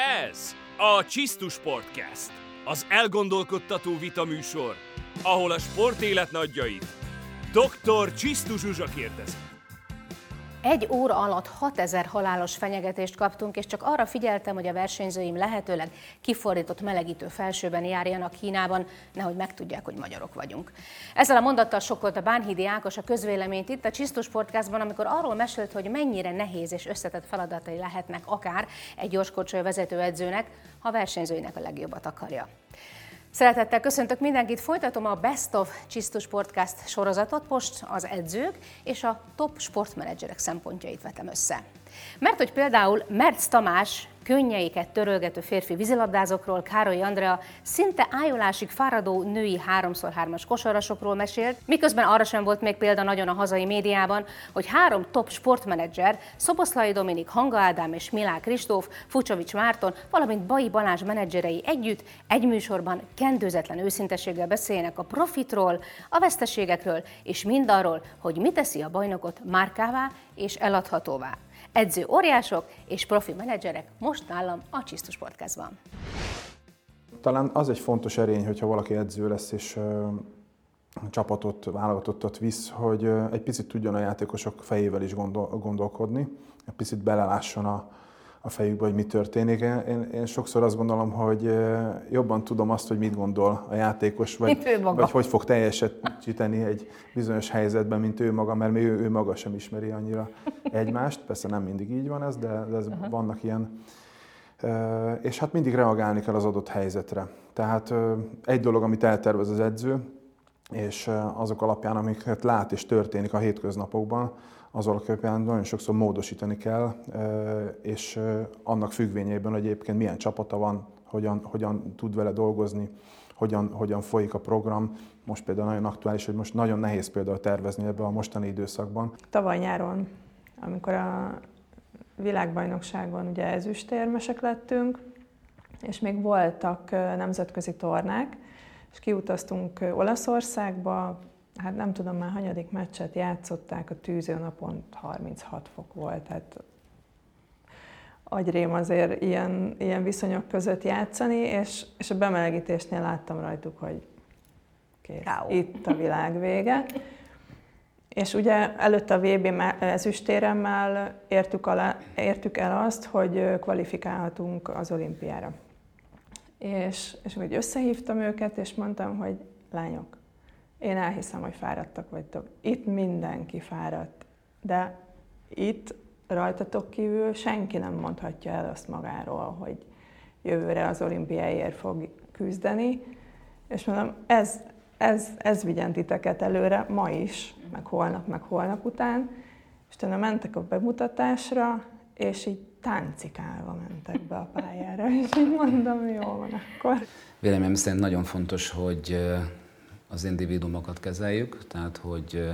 Ez a Csisztus Sportcast, az elgondolkodtató vitaműsor, ahol a sportélet nagyjait dr. Csisztus Zsuzsa kérdezi. Egy óra alatt 6000 halálos fenyegetést kaptunk, és csak arra figyeltem, hogy a versenyzőim lehetőleg kifordított melegítő felsőben járjanak Kínában, nehogy megtudják, hogy magyarok vagyunk. Ezzel a mondattal sokkolt a Bánhidi Ákos a közvéleményt itt a Csisztus Podcastban, amikor arról mesélt, hogy mennyire nehéz és összetett feladatai lehetnek akár egy gyorskocső vezetőedzőnek, ha a versenyzőinek a legjobbat akarja. Szeretettel köszöntök mindenkit, folytatom a Best of Csisztus Podcast sorozatot, most az edzők és a top sportmenedzserek szempontjait vetem össze. Mert hogy például Merc Tamás könnyeiket törölgető férfi vízilabdázókról Károly Andrea szinte ájulásig fáradó női 3x3-as kosarasokról mesélt, miközben arra sem volt még példa nagyon a hazai médiában, hogy három top sportmenedzser, Szoboszlai Dominik, Hanga Ádám és Milá Kristóf, Fucsovics Márton, valamint Bai Balázs menedzserei együtt egy műsorban kendőzetlen őszintességgel beszélnek a profitról, a veszteségekről és mindarról, hogy mi teszi a bajnokot márkává és eladhatóvá. Edző óriások és profi menedzserek most nálam a Csisztus Podcastban. Talán az egy fontos erény, hogyha valaki edző lesz, és csapatot, válogatottat visz, hogy egy picit tudjon a játékosok fejével is gondol, gondolkodni, egy picit belelásson a, a fejükbe, hogy mi történik. Én, én sokszor azt gondolom, hogy jobban tudom azt, hogy mit gondol a játékos, vagy, vagy hogy fog teljesíteni egy bizonyos helyzetben, mint ő maga, mert ő, ő maga sem ismeri annyira egymást. Persze nem mindig így van ez, de, de ez uh-huh. vannak ilyen. És hát mindig reagálni kell az adott helyzetre. Tehát egy dolog, amit eltervez az edző, és azok alapján, amiket lát és történik a hétköznapokban, az alapján nagyon sokszor módosítani kell, és annak függvényében, hogy egyébként milyen csapata van, hogyan, hogyan tud vele dolgozni, hogyan, hogyan folyik a program. Most például nagyon aktuális, hogy most nagyon nehéz például tervezni ebbe a mostani időszakban. Tavaly nyáron, amikor a világbajnokságon ugye ezüstérmesek lettünk, és még voltak nemzetközi tornák, és kiutaztunk Olaszországba, hát nem tudom már hanyadik meccset játszották, a tűző napon 36 fok volt, tehát agyrém azért ilyen, ilyen viszonyok között játszani, és, és a bemelegítésnél láttam rajtuk, hogy kész, itt a világ vége. És ugye előtt a VB ezüstéremmel értük, alá, értük el azt, hogy kvalifikálhatunk az olimpiára. És, és hogy összehívtam őket, és mondtam, hogy lányok, én elhiszem, hogy fáradtak vagytok. Itt mindenki fáradt, de itt rajtatok kívül senki nem mondhatja el azt magáról, hogy jövőre az olimpiáért fog küzdeni. És mondom, ez, ez, ez vigyen titeket előre, ma is, meg holnap, meg holnap után. És utána mentek a bemutatásra, és így táncikálva mentek be a pályára, és így mondom, jó van akkor. Véleményem szerint nagyon fontos, hogy az individumokat kezeljük, tehát hogy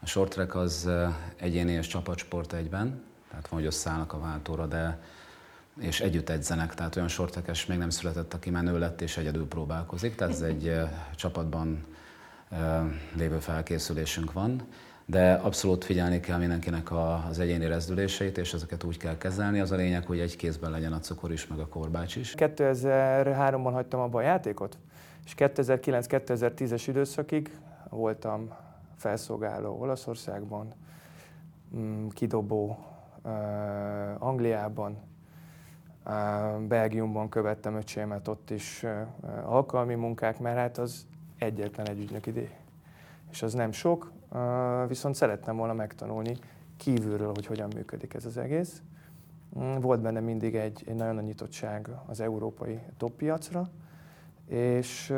a short track az egyéni és csapatsport egyben, tehát van, hogy összeállnak a váltóra, de és együtt edzenek, tehát olyan sortekes még nem született, aki menő lett és egyedül próbálkozik, tehát ez egy csapatban lévő felkészülésünk van, de abszolút figyelni kell mindenkinek az egyéni rezdüléseit, és ezeket úgy kell kezelni. Az a lényeg, hogy egy kézben legyen a cukor is, meg a korbács is. 2003-ban hagytam abba a játékot, és 2009-2010-es időszakig voltam felszolgáló Olaszországban, mm, kidobó Angliában, Belgiumban követtem öcsémet, ott is alkalmi munkák, mert hát az egyetlen egy ügynök idő. És az nem sok, viszont szerettem volna megtanulni kívülről, hogy hogyan működik ez az egész. Mm, volt benne mindig egy, egy nagyon nagy nyitottság az európai top és,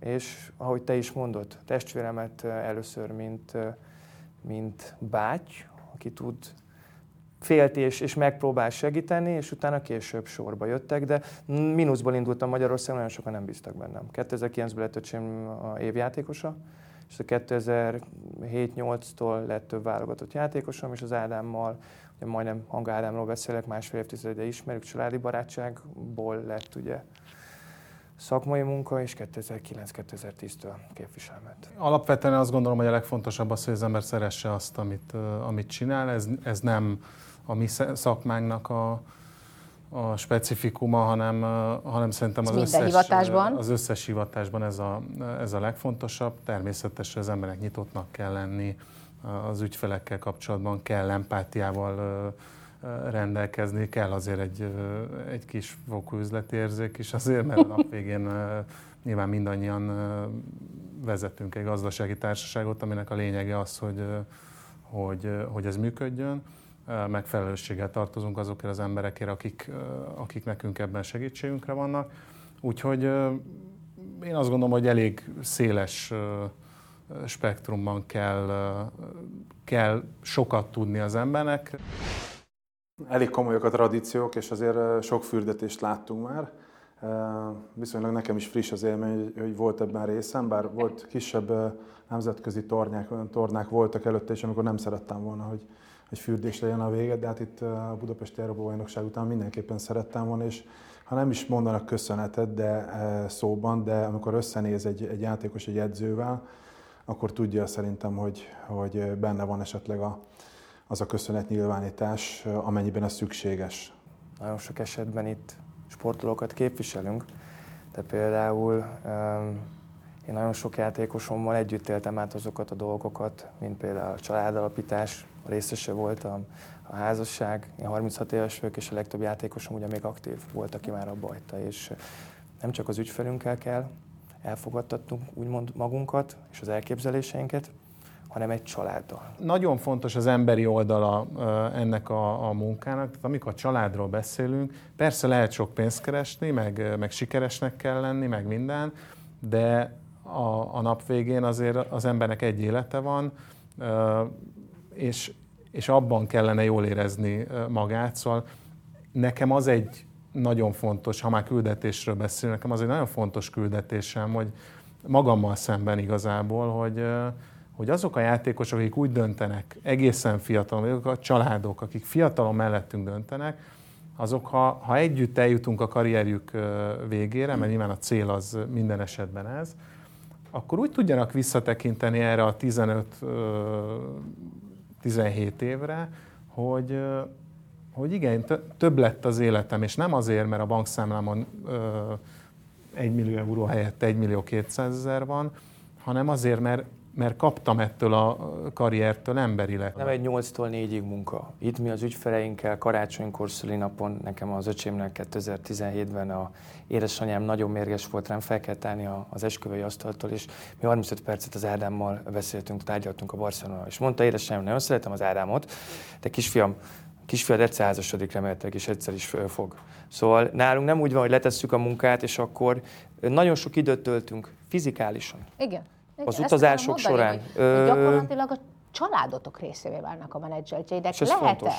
és ahogy te is mondod, testvéremet először, mint, mint báty, aki tud félt és, és megpróbál segíteni, és utána később sorba jöttek, de mínuszból indultam Magyarországon, nagyon sokan nem bíztak bennem. 2009-ben lett öcsém a évjátékosa, és a 2007-8-tól lett több válogatott játékosom, és az Ádámmal, ugye majdnem Hanga Ádámról beszélek, másfél évtizede ismerjük, családi barátságból lett ugye szakmai munka, és 2009-2010-től képviselmet. Alapvetően azt gondolom, hogy a legfontosabb az, hogy az ember szeresse azt, amit, amit csinál. Ez, ez nem a mi szakmánknak a, a specifikuma, hanem, hanem szerintem az összes, hivatásban. az összes hivatásban ez a, ez a legfontosabb. Természetesen az emberek nyitottnak kell lenni, az ügyfelekkel kapcsolatban kell empátiával rendelkezni, kell azért egy, egy kis fokú üzleti érzék is azért, mert a nap végén nyilván mindannyian vezetünk egy gazdasági társaságot, aminek a lényege az, hogy, hogy, hogy ez működjön megfelelősséggel tartozunk azokért az emberekért, akik, akik nekünk ebben segítségünkre vannak. Úgyhogy én azt gondolom, hogy elég széles spektrumban kell, kell sokat tudni az embernek. Elég komolyak a tradíciók, és azért sok fürdetést láttunk már. Viszonylag nekem is friss az élmény, hogy volt ebben részem, bár volt kisebb nemzetközi tornák, tornák voltak előtte, és amikor nem szerettem volna, hogy egy fürdés legyen a vége, de hát itt a Budapesti Európa bajnokság után mindenképpen szerettem volna, és ha nem is mondanak köszönetet de szóban, de amikor összenéz egy, egy játékos egy edzővel, akkor tudja szerintem, hogy, hogy benne van esetleg a, az a köszönetnyilvánítás, amennyiben ez szükséges. Nagyon sok esetben itt sportolókat képviselünk, de például én nagyon sok játékosommal együtt éltem át azokat a dolgokat, mint például a családalapítás, a részese voltam, a házasság, én 36 éves vagyok, és a legtöbb játékosom ugye még aktív volt, aki már abba hagyta, és nem csak az ügyfelünkkel kell elfogadtatnunk úgymond magunkat és az elképzeléseinket, hanem egy családdal. Nagyon fontos az emberi oldala ennek a, a munkának. Tehát amikor a családról beszélünk, persze lehet sok pénzt keresni, meg, meg sikeresnek kell lenni, meg minden, de a, a nap végén azért az embernek egy élete van, és, és abban kellene jól érezni magát. Szóval nekem az egy nagyon fontos, ha már küldetésről beszélünk, nekem az egy nagyon fontos küldetésem, hogy magammal szemben igazából, hogy, hogy azok a játékosok, akik úgy döntenek, egészen fiatalon, azok a családok, akik fiatalon mellettünk döntenek, azok, ha, ha együtt eljutunk a karrierjük végére, mert nyilván a cél az minden esetben ez, akkor úgy tudjanak visszatekinteni erre a 15-17 évre, hogy, hogy igen, több lett az életem, és nem azért, mert a bankszámlámon 1 millió euró helyett 1 millió 200 ezer van, hanem azért, mert mert kaptam ettől a karriertől emberileg. Nem egy 8-tól 4-ig munka. Itt mi az ügyfeleinkkel karácsonykor napon, nekem az öcsémnek 2017-ben a édesanyám nagyon mérges volt rám, fel kellett állni az esküvői asztaltól, és mi 35 percet az Ádámmal beszéltünk, tárgyaltunk a Barcelona, és mondta édesanyám, nagyon szeretem az Ádámot, de kisfiam, kisfiad egyszer házasodik reméltek, és egyszer is fog. Szóval nálunk nem úgy van, hogy letesszük a munkát, és akkor nagyon sok időt töltünk fizikálisan. Igen az Ezt utazások során. Hogy gyakorlatilag a családotok részévé válnak a menedzseltjeidek. Lehet-e?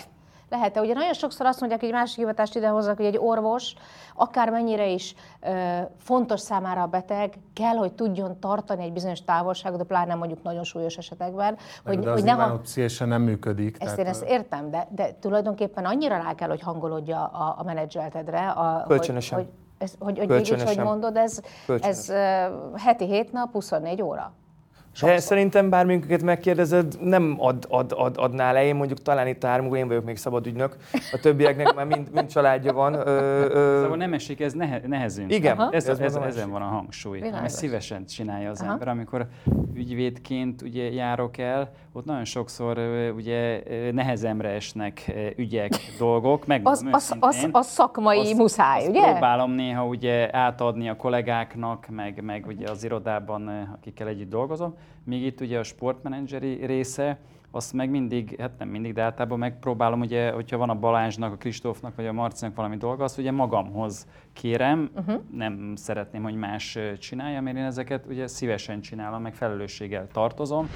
Lehet-e? Ugye nagyon sokszor azt mondják, hogy egy másik hivatást idehozzak, hogy egy orvos, akármennyire is ö, fontos számára a beteg, kell, hogy tudjon tartani egy bizonyos távolságot, de pláne mondjuk nagyon súlyos esetekben. Hogy, de az hogy ne ha... nem működik. Ezt tehát... én ezt értem, de, de tulajdonképpen annyira rá kell, hogy hangolódja a, a menedzseltedre, a, Kölcsönösen. hogy, hogy ez, hogy, hogy végig, hogy mondod, ez, ez uh, heti hét nap, 24 óra? Sokszor. De szerintem bárminket megkérdezed, nem ad, ad, ad, adná le. Én mondjuk talán itt a én vagyok még szabad ügynök, a többieknek már mind, mind családja van. Ö, ö... Szóval nem esik, ez nehe, nehezünk. Igen. Ez, ez, ez, ezen van a hangsúly. Ezt szívesen csinálja az Aha. ember. Amikor ügyvédként ugye járok el, ott nagyon sokszor ugye nehezemre esnek ügyek, dolgok. Meg az, az, az, az szakmai azt, muszáj, azt ugye? Próbálom néha ugye átadni a kollégáknak, meg, meg ugye az irodában, akikkel együtt dolgozom. Míg itt ugye a sportmenedzseri része, azt meg mindig, hát nem mindig, de általában megpróbálom, ugye, hogyha van a Balázsnak, a Kristófnak vagy a Marcinak valami dolga, azt ugye magamhoz kérem, uh-huh. nem szeretném, hogy más csinálja, mert én ezeket ugye szívesen csinálom, meg felelősséggel tartozom.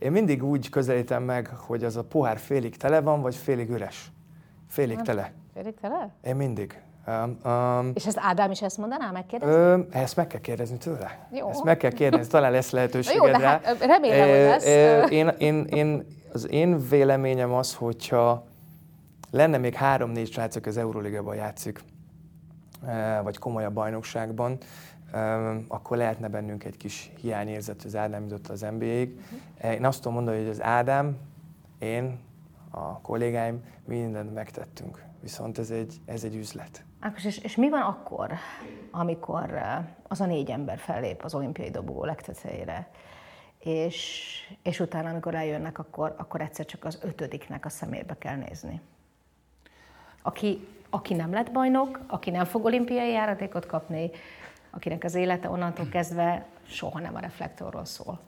Én mindig úgy közelítem meg, hogy az a pohár félig tele van, vagy félig üres. Félig hát, tele. Félig tele? Én mindig. Um, um, és ezt Ádám is ezt mondaná, megkérdezni? Um, ezt meg kell kérdezni tőle. Jó. Ezt meg kell kérdezni, talán lesz lehetőséged jó, de rá. Hát, remélem, hogy lesz. Én, én, én, az én véleményem az, hogyha lenne még három-négy srác, az Euróligában játszik, vagy komolyabb bajnokságban, akkor lehetne bennünk egy kis hiányérzet, hogy az Ádám jutott az NBA-ig. Uh-huh. Én azt tudom mondani, hogy az Ádám, én, a kollégáim mindent megtettünk viszont ez egy, ez egy üzlet. Ákos, és, és mi van akkor, amikor az a négy ember fellép az olimpiai dobogó legtetejére, és, és utána, amikor eljönnek, akkor, akkor egyszer csak az ötödiknek a szemébe kell nézni? Aki, aki nem lett bajnok, aki nem fog olimpiai járatékot kapni, akinek az élete onnantól kezdve soha nem a reflektorról szól.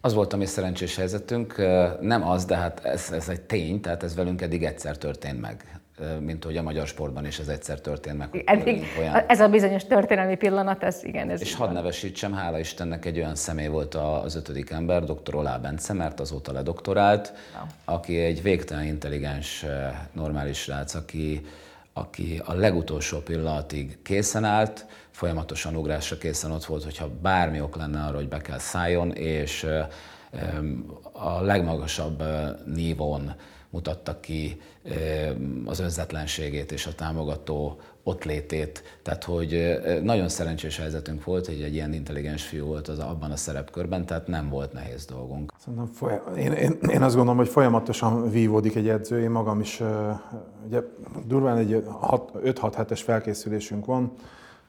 Az volt a mi szerencsés helyzetünk, nem az, de hát ez, ez egy tény, tehát ez velünk eddig egyszer történt meg mint hogy a magyar sportban is ez egyszer történt meg. Eddig, olyan... Ez a bizonyos történelmi pillanat, ez igen. Ez és hadd nevesítsem, hála Istennek egy olyan személy volt az ötödik ember, dr. Olá Bence, mert azóta ledoktorált, no. aki egy végtelen intelligens, normális srác, aki, aki a legutolsó pillanatig készen állt, folyamatosan ugrásra készen ott volt, hogyha bármi ok lenne arra, hogy be kell szálljon, és a legmagasabb nívón mutatta ki az önzetlenségét és a támogató ott létét. Tehát, hogy nagyon szerencsés helyzetünk volt, hogy egy ilyen intelligens fiú volt az abban a szerepkörben, tehát nem volt nehéz dolgunk. Szerintem én, én, én azt gondolom, hogy folyamatosan vívódik egy edző. Én magam is, ugye durván egy 5-6 hetes felkészülésünk van,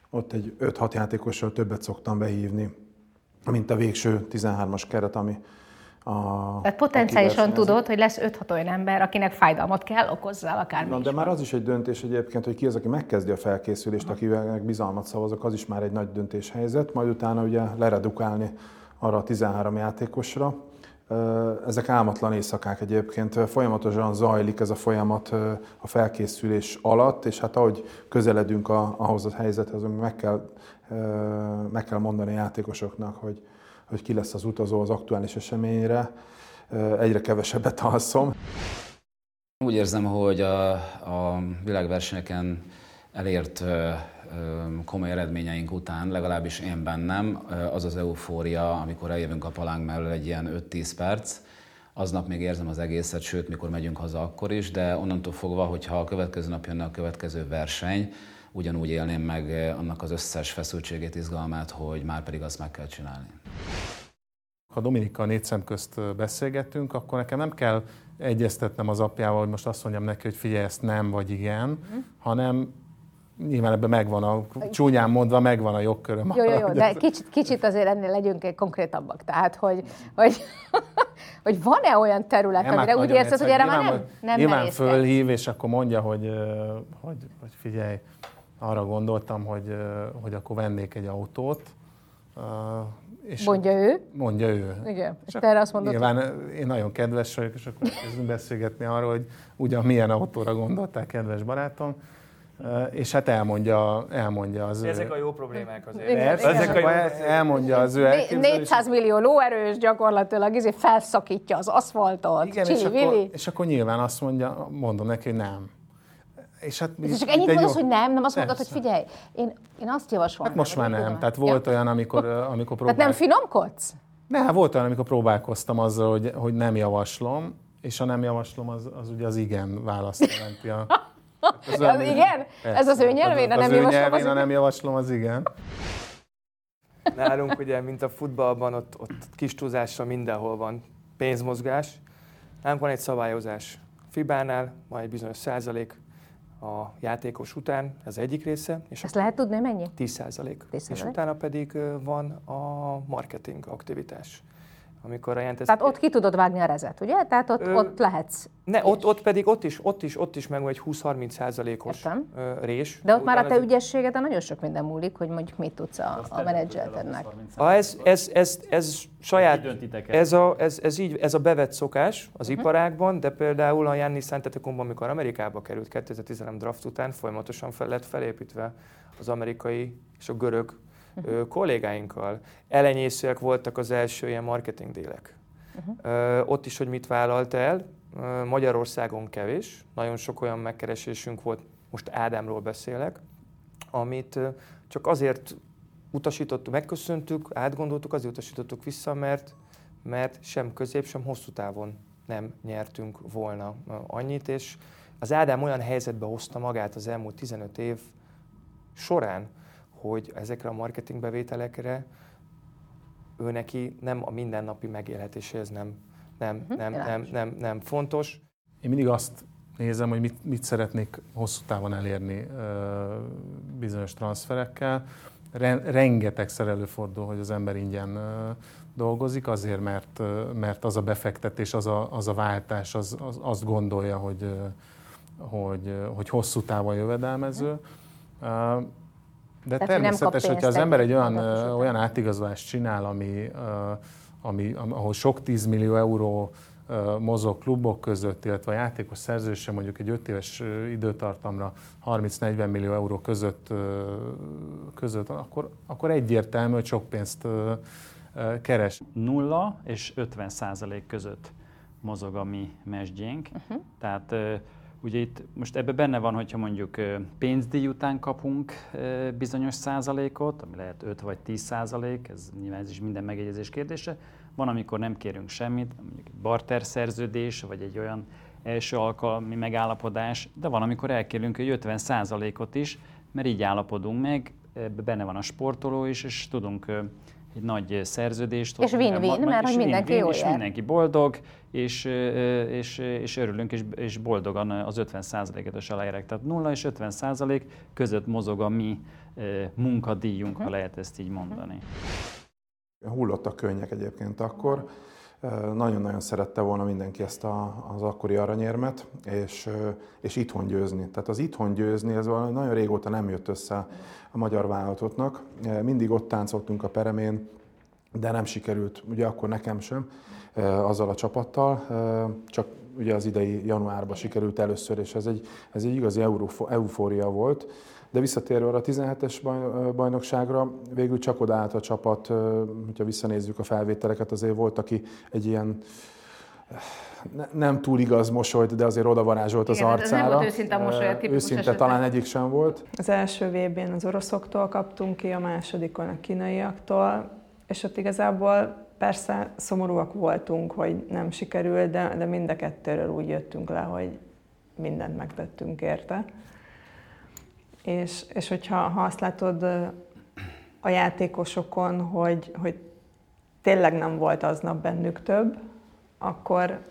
ott egy 5-6 játékossal többet szoktam behívni, mint a végső 13-as keret, ami, a, Tehát potenciálisan tudod, hogy lesz 5-6 olyan ember, akinek fájdalmat kell okozzál akármi Na, de már az is egy döntés egyébként, hogy ki az, aki megkezdi a felkészülést, Aha. akivel bizalmat szavazok, az is már egy nagy döntéshelyzet, majd utána ugye leredukálni arra a 13 játékosra. Ezek álmatlan éjszakák egyébként, folyamatosan zajlik ez a folyamat a felkészülés alatt, és hát ahogy közeledünk a, ahhoz a helyzethez, meg kell, meg kell mondani a játékosoknak, hogy, hogy ki lesz az utazó az aktuális eseményre. Egyre kevesebbet alszom. Úgy érzem, hogy a, a világversenyeken elért komoly eredményeink után, legalábbis én bennem, az az eufória, amikor eljövünk a palánk mellől egy ilyen 5-10 perc, aznap még érzem az egészet, sőt, mikor megyünk haza akkor is, de onnantól fogva, hogyha a következő nap jönne a következő verseny, ugyanúgy élném meg annak az összes feszültségét, izgalmát, hogy már pedig azt meg kell csinálni. Ha Dominikkal négy szem közt beszélgettünk, akkor nekem nem kell egyeztetnem az apjával, hogy most azt mondjam neki, hogy figyelj, ezt nem vagy igen, mm. hanem nyilván ebben megvan a, csúnyán mondva, megvan a jogköröm. Jó, jó, jó, de kicsit, kicsit azért ennél legyünk konkrétabbak. Tehát, hogy, hogy, hogy van-e olyan terület, nem, amire hát úgy érzed, hogy erre már nem, nem Nyilván fölhív, és akkor mondja, hogy, hogy, hogy figyelj, arra gondoltam, hogy, hogy akkor vennék egy autót. És mondja ő? Mondja ő. Igen, és, te erre azt mondod? Nyilván én nagyon kedves vagyok, és akkor kezdünk beszélgetni arról, hogy ugyan milyen autóra gondoltál, kedves barátom. És hát elmondja, elmondja az Ezek ő... a jó problémák azért. Igen, Ezek igen. a jó elmondja az ő 400 millió lóerős gyakorlatilag izé felszakítja az aszfaltot. Igen, és akkor, és akkor nyilván azt mondja, mondom neki, hogy nem. És hát és csak ennyit mondasz, hogy nem, nem azt mondod, hogy figyelj, én, én azt javaslom. Hát most már nem. Tudom. Tehát volt ja. olyan, amikor, amikor próbál... Tehát nem finomkodsz? Ne, hát volt olyan, amikor próbálkoztam azzal, hogy, hogy nem javaslom, és ha nem javaslom, az, az ugye az igen választ jelenti. A, ez az, az igen? Persze. Ez az ő nyelvén, a nem javaslom? Nyelvén, az... a nem javaslom, az igen. Nálunk ugye, mint a futballban, ott, ott kis túlzásra mindenhol van pénzmozgás. Nálunk van egy szabályozás. Fibánál van egy bizonyos százalék, a játékos után, ez egyik része. És Ezt lehet tudni, mennyi? 10 százalék. És utána pedig van a marketing aktivitás. Amikor a jelentez... Tehát ott ki tudod vágni a rezet, ugye? Tehát ott, Ö, ott lehetsz. Ne, ott, ott pedig ott is, ott is, ott is meg egy 20-30 százalékos rés. De ott már a te ügyességed nagyon sok minden múlik, hogy mondjuk mit tudsz a, a menedzseltednek. Ez, ez, ez, ez saját, ez a, ez, ez, így, ez a bevett szokás az uh-huh. iparágban, de például a Jannis Santetekumban, amikor Amerikába került 2013 draft után, folyamatosan fel lett felépítve az amerikai és a görög uh-huh. kollégáinkkal. Elenyészőek voltak az első ilyen marketing délek. Uh-huh. Ott is, hogy mit vállalt el, Magyarországon kevés, nagyon sok olyan megkeresésünk volt, most Ádámról beszélek, amit csak azért utasítottuk, megköszöntük, átgondoltuk, azért utasítottuk vissza, mert, mert sem közép, sem hosszú távon nem nyertünk volna annyit, és az Ádám olyan helyzetbe hozta magát az elmúlt 15 év során, hogy ezekre a marketingbevételekre ő neki nem a mindennapi megélhetéséhez nem, nem, uh-huh, nem, nem, nem, nem fontos. Én mindig azt nézem, hogy mit, mit szeretnék hosszú távon elérni bizonyos transferekkel. Rengetegszer előfordul, hogy az ember ingyen dolgozik, azért, mert, mert az a befektetés, az a, az a váltás, az, az, azt gondolja, hogy, hogy, hogy hosszú távon jövedelmező. De Tehát, természetes, hogy hogyha az ember egy olyan, olyan átigazolást csinál, ami, ami, ahol sok 10 millió euró mozog klubok között, illetve a játékos szerződése mondjuk egy 5 éves időtartamra 30-40 millió euró között, között akkor, akkor egyértelmű, hogy sok pénzt keres. Nulla és 50 százalék között mozog a mi mesdjénk. Uh-huh. Tehát ugye itt most ebbe benne van, hogyha mondjuk pénzdíj után kapunk bizonyos százalékot, ami lehet 5 vagy 10 százalék, ez nyilván ez is minden megegyezés kérdése, van, amikor nem kérünk semmit, mondjuk egy barter szerződés, vagy egy olyan első alkalmi megállapodás, de van, amikor elkérünk egy 50%-ot is, mert így állapodunk meg, ebbe benne van a sportoló is, és tudunk egy nagy szerződést. És win-win, mert hogy mindenki jó És mindenki boldog, és, és, és örülünk, és, és boldogan az 50%-et a aláérek. Tehát 0 és 50% között mozog a mi munkadíjunk, uh-huh. ha lehet ezt így mondani. Uh-huh. Hullottak könnyek egyébként akkor. Nagyon-nagyon szerette volna mindenki ezt a, az akkori aranyérmet, és, és itthon győzni. Tehát az itthon győzni, ez valami nagyon régóta nem jött össze a magyar vállalatotnak. Mindig ott táncoltunk a peremén, de nem sikerült, ugye akkor nekem sem, azzal a csapattal, csak ugye az idei januárban sikerült először, és ez egy, ez egy igazi eufória volt. De visszatérve arra a 17-es bajnokságra, végül csak odaállt a csapat, hogyha visszanézzük a felvételeket, azért volt, aki egy ilyen ne, nem túl igaz mosolyt, de azért oda varázsolt az Igen, arcára. Ez nem volt őszinte mosoly, Őszinte esetben. talán egyik sem volt. Az első VB-n az oroszoktól kaptunk ki, a másodikon a kínaiaktól, és ott igazából persze szomorúak voltunk, hogy nem sikerült, de, de mind a kettőről úgy jöttünk le, hogy mindent megtettünk érte. És, és hogyha ha azt látod a játékosokon, hogy, hogy tényleg nem volt aznap bennük több, akkor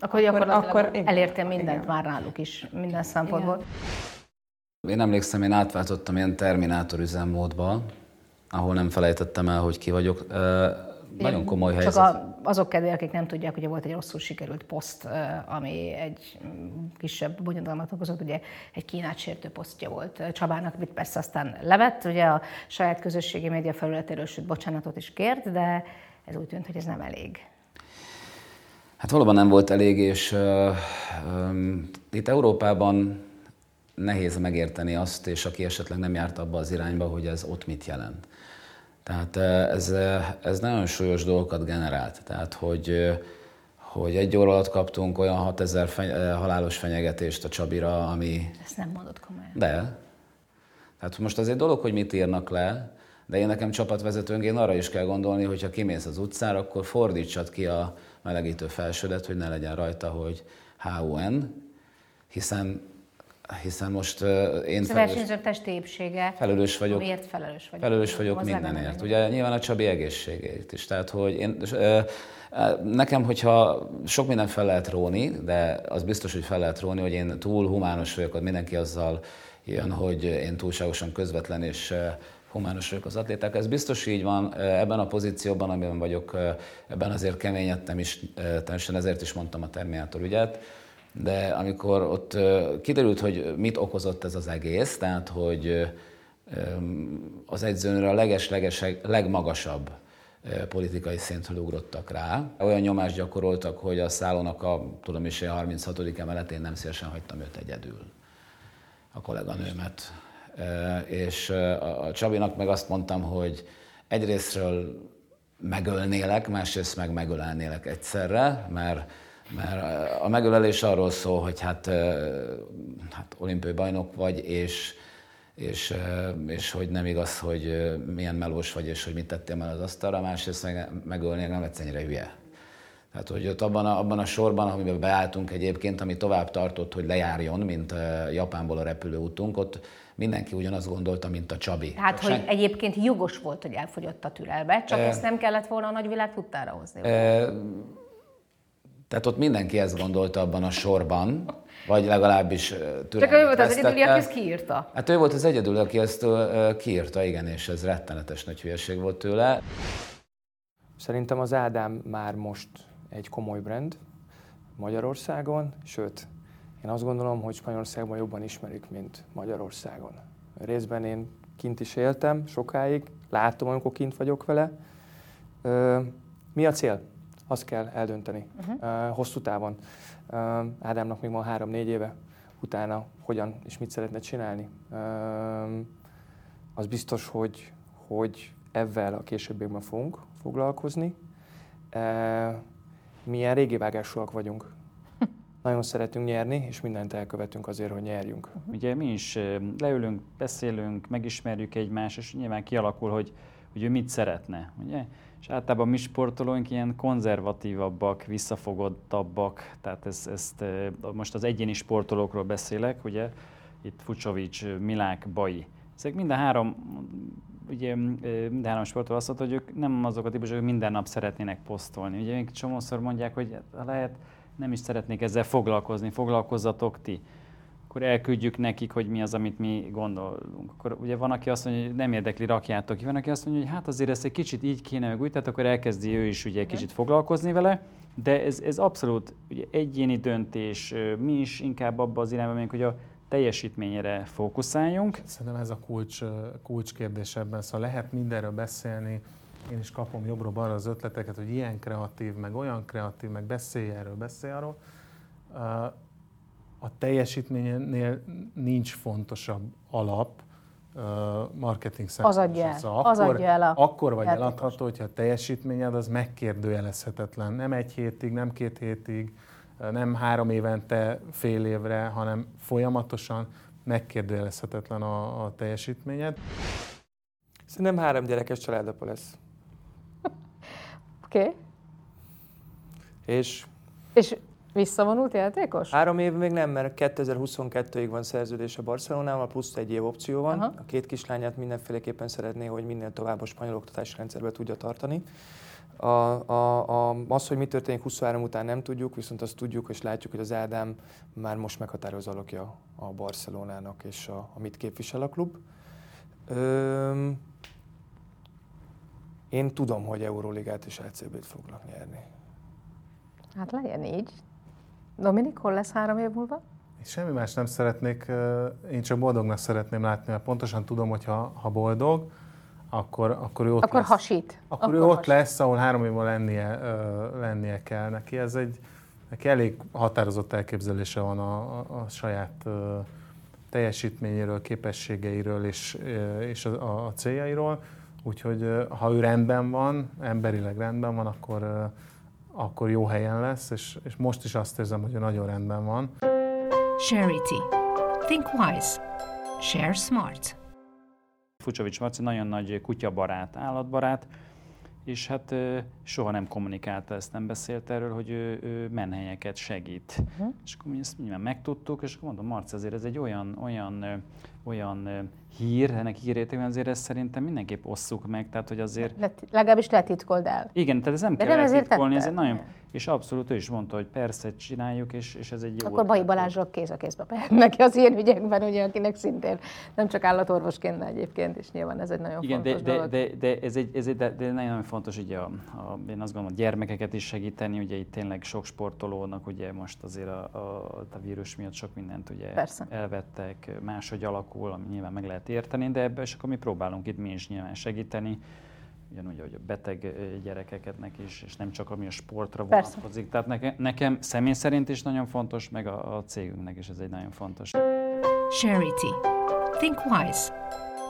akkor, akkor, akkor elértél mindent igen. már náluk is, minden szempontból. Igen. Én emlékszem, én átváltottam ilyen terminátor üzemmódba, ahol nem felejtettem el, hogy ki vagyok. Nagyon komoly helyzet. Csak a, azok kedvéért, akik nem tudják, ugye volt egy rosszul sikerült poszt, ami egy kisebb bonyodalmat okozott, ugye egy Kínát sértő posztja volt Csabának, amit persze aztán levett, ugye a saját közösségi média felületéről, sőt bocsánatot is kért, de ez úgy tűnt, hogy ez nem elég. Hát valóban nem volt elég, és uh, um, itt Európában nehéz megérteni azt, és aki esetleg nem járt abba az irányba, hogy ez ott mit jelent. Tehát ez, ez nagyon súlyos dolgokat generált. Tehát, hogy, hogy egy óra alatt kaptunk olyan 6000 feny- halálos fenyegetést a Csabira, ami... Ezt nem mondod komolyan. De. Tehát most az egy dolog, hogy mit írnak le, de én nekem csapatvezetőnként arra is kell gondolni, hogy ha kimész az utcára, akkor fordítsad ki a melegítő felsődet, hogy ne legyen rajta, hogy HUN, hiszen hiszen most uh, én a versenyzők testi épsége, felelős vagyok, miért felelős vagyok? Felelős vagyok mindenért. Ugye nyilván a Csabi egészségét is. Tehát, hogy én, uh, Nekem, hogyha sok mindent fel lehet róni, de az biztos, hogy fel lehet róni, hogy én túl humános vagyok, hogy mindenki azzal jön, hogy én túlságosan közvetlen és humános vagyok az atléták. Ez biztos így van, ebben a pozícióban, amiben vagyok, ebben azért keményedtem is, természetesen ezért is mondtam a Terminátor ügyet, de amikor ott kiderült, hogy mit okozott ez az egész, tehát hogy az egyzőnőre a leges-leges, legmagasabb politikai szintről ugrottak rá. Olyan nyomást gyakoroltak, hogy a szállónak a, tudom is, a 36. emeletén nem szívesen hagytam őt egyedül, a kolléganőmet. És a Csabinak meg azt mondtam, hogy egyrésztről megölnélek, másrészt meg megölelnélek egyszerre, mert mert a megölelés arról szól, hogy hát, hát olimpiai bajnok vagy, és, és, és hogy nem igaz, hogy milyen melós vagy, és hogy mit tettél már az asztalra, másrészt meg, megölni nem lesz ennyire hülye. Tehát, hogy ott abban a, abban a sorban, amiben beálltunk egyébként, ami tovább tartott, hogy lejárjon, mint Japánból a repülőútunk, ott mindenki ugyanazt gondolta, mint a Csabi. Hát, hogy Sen... egyébként jogos volt, hogy elfogyott a türelbe, csak e... ezt nem kellett volna a nagyvilág tudtára hozni. E Tehát ott mindenki ezt gondolta abban a sorban, vagy legalábbis Csak ő volt az egyedül, aki ezt kiírta. Hát ő volt az egyedül, aki ezt kiírta, igen, és ez rettenetes nagy hülyeség volt tőle. Szerintem az Ádám már most egy komoly brand Magyarországon, sőt, én azt gondolom, hogy Spanyolországban jobban ismerik, mint Magyarországon. Részben én kint is éltem sokáig, látom, amikor kint vagyok vele. Mi a cél? Azt kell eldönteni uh-huh. hosszú távon. Ádámnak még van három-négy éve, utána hogyan és mit szeretne csinálni. Az biztos, hogy, hogy ezzel a későbbiekben fogunk foglalkozni. Milyen régi vágásúak vagyunk. Nagyon szeretünk nyerni, és mindent elkövetünk azért, hogy nyerjünk. Ugye mi is leülünk, beszélünk, megismerjük egymást, és nyilván kialakul, hogy, hogy ő mit szeretne. Ugye? És általában mi sportolóink ilyen konzervatívabbak, visszafogottabbak, tehát ezt, ezt most az egyéni sportolókról beszélek, ugye, itt Fucsovics, Milák, Bai. Ezek mind a három, ugye mind a három sportoló azt mondta, hogy ők nem azok a típusok, hogy minden nap szeretnének posztolni. Ugye még csomószor mondják, hogy ha lehet, nem is szeretnék ezzel foglalkozni, foglalkozzatok ti akkor elküldjük nekik, hogy mi az, amit mi gondolunk. Akkor ugye van, aki azt mondja, hogy nem érdekli, rakjátok ki. Van, aki azt mondja, hogy hát azért ezt egy kicsit így kéne, meg úgy, tehát akkor elkezdi ő is ugye egy kicsit foglalkozni vele. De ez, ez abszolút ugye egyéni döntés. Mi is inkább abba az irányba megyünk, hogy a teljesítményre fókuszáljunk. Szerintem ez a kulcs, kulcskérdés ebben. Szóval lehet mindenről beszélni, én is kapom jobbról-balra az ötleteket, hogy ilyen kreatív, meg olyan kreatív, meg beszélj erről, beszélj arról a teljesítménynél nincs fontosabb alap, marketing szempontból. Az adja el. Szóval akkor, az adja el a akkor vagy játékos. eladható, hogyha a teljesítményed az megkérdőjelezhetetlen. Nem egy hétig, nem két hétig, nem három évente, fél évre, hanem folyamatosan megkérdőjelezhetetlen a, a teljesítményed. Szerintem három gyerekes családapa lesz. Oké. Okay. És, és Visszavonult játékos? Három év még nem, mert 2022-ig van szerződés a Barcelonával, plusz egy év opció van. Aha. A két kislányát mindenféleképpen szeretné, hogy minél tovább a spanyol oktatási rendszerbe tudja tartani. A, a, a, az, hogy mi történik 23 után nem tudjuk, viszont azt tudjuk, és látjuk, hogy az Ádám már most meghatározó alakja a Barcelonának, és a, amit képvisel a klub. Öm, én tudom, hogy Euróligát és LCB-t fognak nyerni. Hát legyen így. Dominik, hol lesz három év múlva? Én semmi más nem szeretnék, én csak boldognak szeretném látni, mert pontosan tudom, hogy ha, ha boldog, akkor, akkor ő ott akkor lesz. hasít. Akkor, akkor ő hasít. ott lesz, ahol három évvel lennie, lennie kell neki. Ez egy, neki elég határozott elképzelése van a, a, a saját teljesítményéről, képességeiről és, és a, a céljairól. Úgyhogy ha ő rendben van, emberileg rendben van, akkor, akkor jó helyen lesz, és, és most is azt érzem, hogy nagyon rendben van. Charity. Think wise. Share smart. Fucsovics Marci nagyon nagy kutyabarát, állatbarát, és hát soha nem kommunikálta ezt, nem beszélt erről, hogy ő, ő menhelyeket segít. Uh-huh. És akkor mi ezt nyilván megtudtuk, és akkor mondom, Marci, azért ez egy olyan, olyan, olyan hír, ennek hírértékben azért ezt szerintem mindenképp osszuk meg, tehát hogy azért... Let, legalábbis letitkold el. Igen, tehát ez nem De kell nem letitkolni, ez egy nagyon... És abszolút ő is mondta, hogy persze csináljuk, és, és ez egy jó... Akkor Bai Balázsról kéz a kézbe neki az ilyen ügyekben, ugye, akinek szintén nem csak állatorvosként, de egyébként, és nyilván ez egy nagyon Igen, fontos de, dolog. De, de, de, ez egy, ez egy de, de nagyon fontos, ugye a, a, én azt gondolom, a gyermekeket is segíteni, ugye itt tényleg sok sportolónak, ugye most azért a, a, a vírus miatt sok mindent ugye Persze. elvettek, máshogy alakul, ami nyilván meg lehet érteni, de ebben és akkor mi próbálunk itt mi is nyilván segíteni, ugyanúgy, hogy a beteg gyerekeknek is, és nem csak ami a sportra Persze. vonatkozik. Tehát nekem, nekem személy szerint is nagyon fontos, meg a, a cégünknek is ez egy nagyon fontos. Charity. Think wise.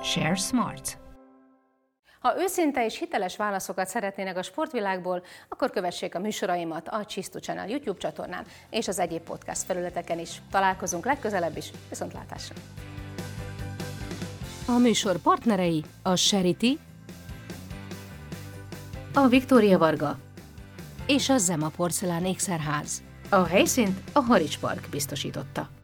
Share smart. Ha őszinte és hiteles válaszokat szeretnének a sportvilágból, akkor kövessék a műsoraimat a Csisztu Channel YouTube csatornán és az egyéb podcast felületeken is. Találkozunk legközelebb is, viszontlátásra! A műsor partnerei a Charity, a Viktória Varga és a Zema Porcelán ékszerház. A helyszínt a Harics Park biztosította.